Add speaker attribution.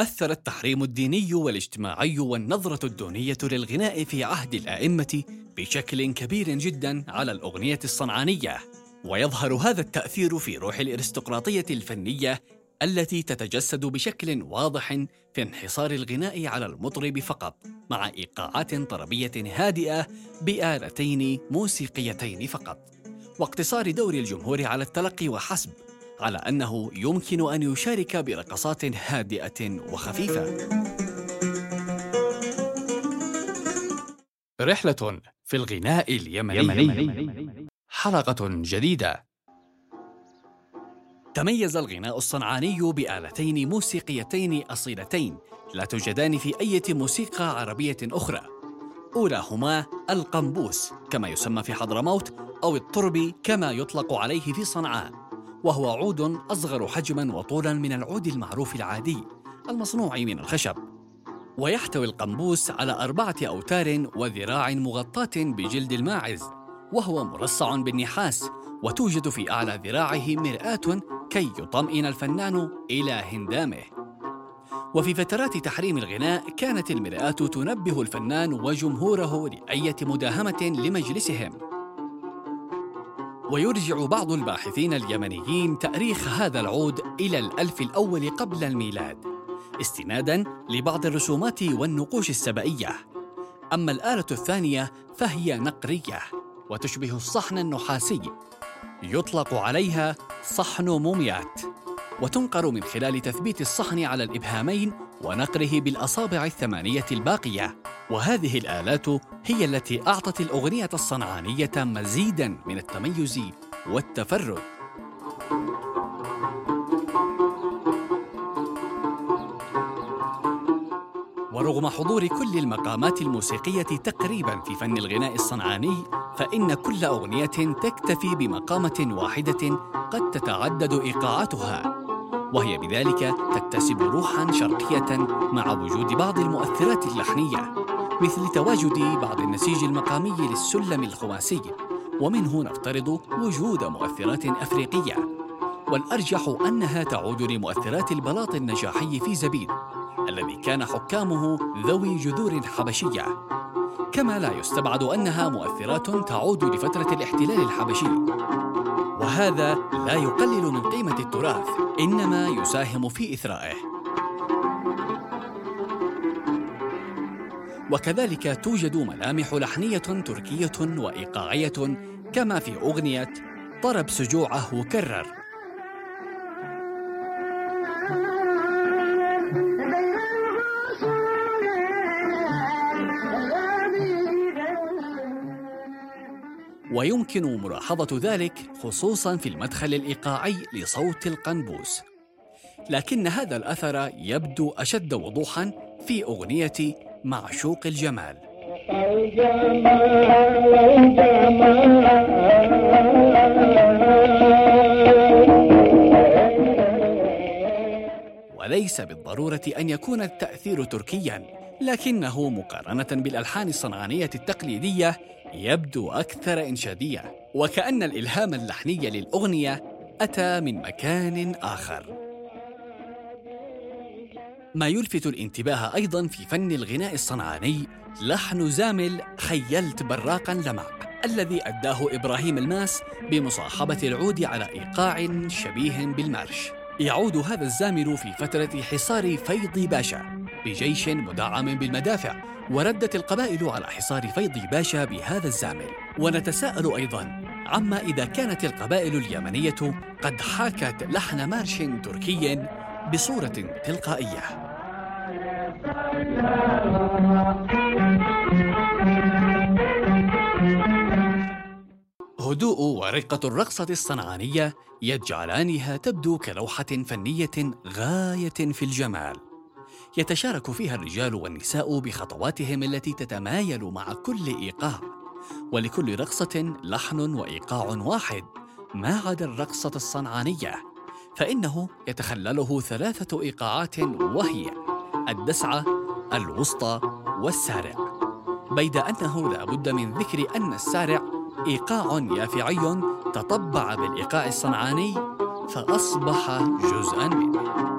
Speaker 1: أثر التحريم الديني والاجتماعي والنظرة الدونية للغناء في عهد الآئمة بشكل كبير جدا على الأغنية الصنعانية. ويظهر هذا التأثير في روح الأرستقراطية الفنية التي تتجسد بشكل واضح في انحصار الغناء على المطرب فقط مع إيقاعات طربية هادئة بآلتين موسيقيتين فقط. واقتصار دور الجمهور على التلقي وحسب على أنه يمكن أن يشارك برقصات هادئة وخفيفة. رحلة في الغناء اليمني. حلقة جديدة. تميز الغناء الصنعاني بآلتين موسيقيتين أصيلتين لا توجدان في أي موسيقى عربية أخرى. أولاهما القنبوس كما يسمى في حضرموت أو الطربي كما يطلق عليه في صنعاء. وهو عود أصغر حجماً وطولاً من العود المعروف العادي المصنوع من الخشب. ويحتوي القنبوس على أربعة أوتار وذراع مغطاة بجلد الماعز وهو مرصع بالنحاس وتوجد في أعلى ذراعه مرآة كي يطمئن الفنان إلى هندامه. وفي فترات تحريم الغناء كانت المرآة تنبه الفنان وجمهوره لأية مداهمة لمجلسهم. ويرجع بعض الباحثين اليمنيين تأريخ هذا العود إلى الألف الأول قبل الميلاد استنادا لبعض الرسومات والنقوش السبائية. أما الآلة الثانية فهي نقرية وتشبه الصحن النحاسي. يطلق عليها صحن موميات. وتنقر من خلال تثبيت الصحن على الإبهامين ونقره بالأصابع الثمانية الباقية. وهذه الآلات هي التي أعطت الأغنية الصنعانية مزيداً من التميز والتفرد. ورغم حضور كل المقامات الموسيقية تقريبا في فن الغناء الصنعاني فإن كل أغنية تكتفي بمقامة واحدة قد تتعدد إيقاعاتها. وهي بذلك تكتسب روحا شرقية مع وجود بعض المؤثرات اللحنية مثل تواجد بعض النسيج المقامي للسلم الخماسي. ومنه نفترض وجود مؤثرات أفريقية. والأرجح أنها تعود لمؤثرات البلاط النجاحي في زبيد الذي كان حكامه ذوي جذور حبشية. كما لا يستبعد أنها مؤثرات تعود لفترة الاحتلال الحبشي. وهذا لا يقلل من قيمة التراث إنما يساهم في إثرائه. وكذلك توجد ملامح لحنية تركية وإيقاعية كما في أغنية طرب سجوعه وكرر ويمكن ملاحظة ذلك خصوصا في المدخل الإيقاعي لصوت القنبوس. لكن هذا الأثر يبدو أشد وضوحا في أغنية معشوق الجمال. وليس بالضرورة أن يكون التأثير تركيا. لكنه مقارنة بالألحان الصنعانية التقليدية يبدو أكثر إنشادية وكأن الإلهام اللحني للأغنية أتى من مكان آخر. ما يلفت الانتباه أيضا في فن الغناء الصنعاني لحن زامل خيلت براقا لمع الذي أداه إبراهيم الماس بمصاحبة العود على إيقاع شبيه بالمارش يعود هذا الزامل في فترة حصار فيض باشا. بجيش مدعم بالمدافع وردت القبائل على حصار فيض باشا بهذا الزامل. ونتساءل أيضا عما إذا كانت القبائل اليمنية قد حاكت لحن مارش تركي بصورة تلقائية. هدوء ورقة الرقصة الصنعانية يجعلانها تبدو كلوحة فنية غاية في الجمال. يتشارك فيها الرجال والنساء بخطواتهم التي تتمايل مع كل إيقاع. ولكل رقصة لحن وإيقاع واحد ما عدا الرقصة الصنعانية. فإنه يتخلله ثلاثة إيقاعات وهي الدسعة الوسطى والسارع. بيد أنه لا بد من ذكر أن السارع إيقاع يافعي تطبع بالإيقاع الصنعاني فأصبح جزءا منه.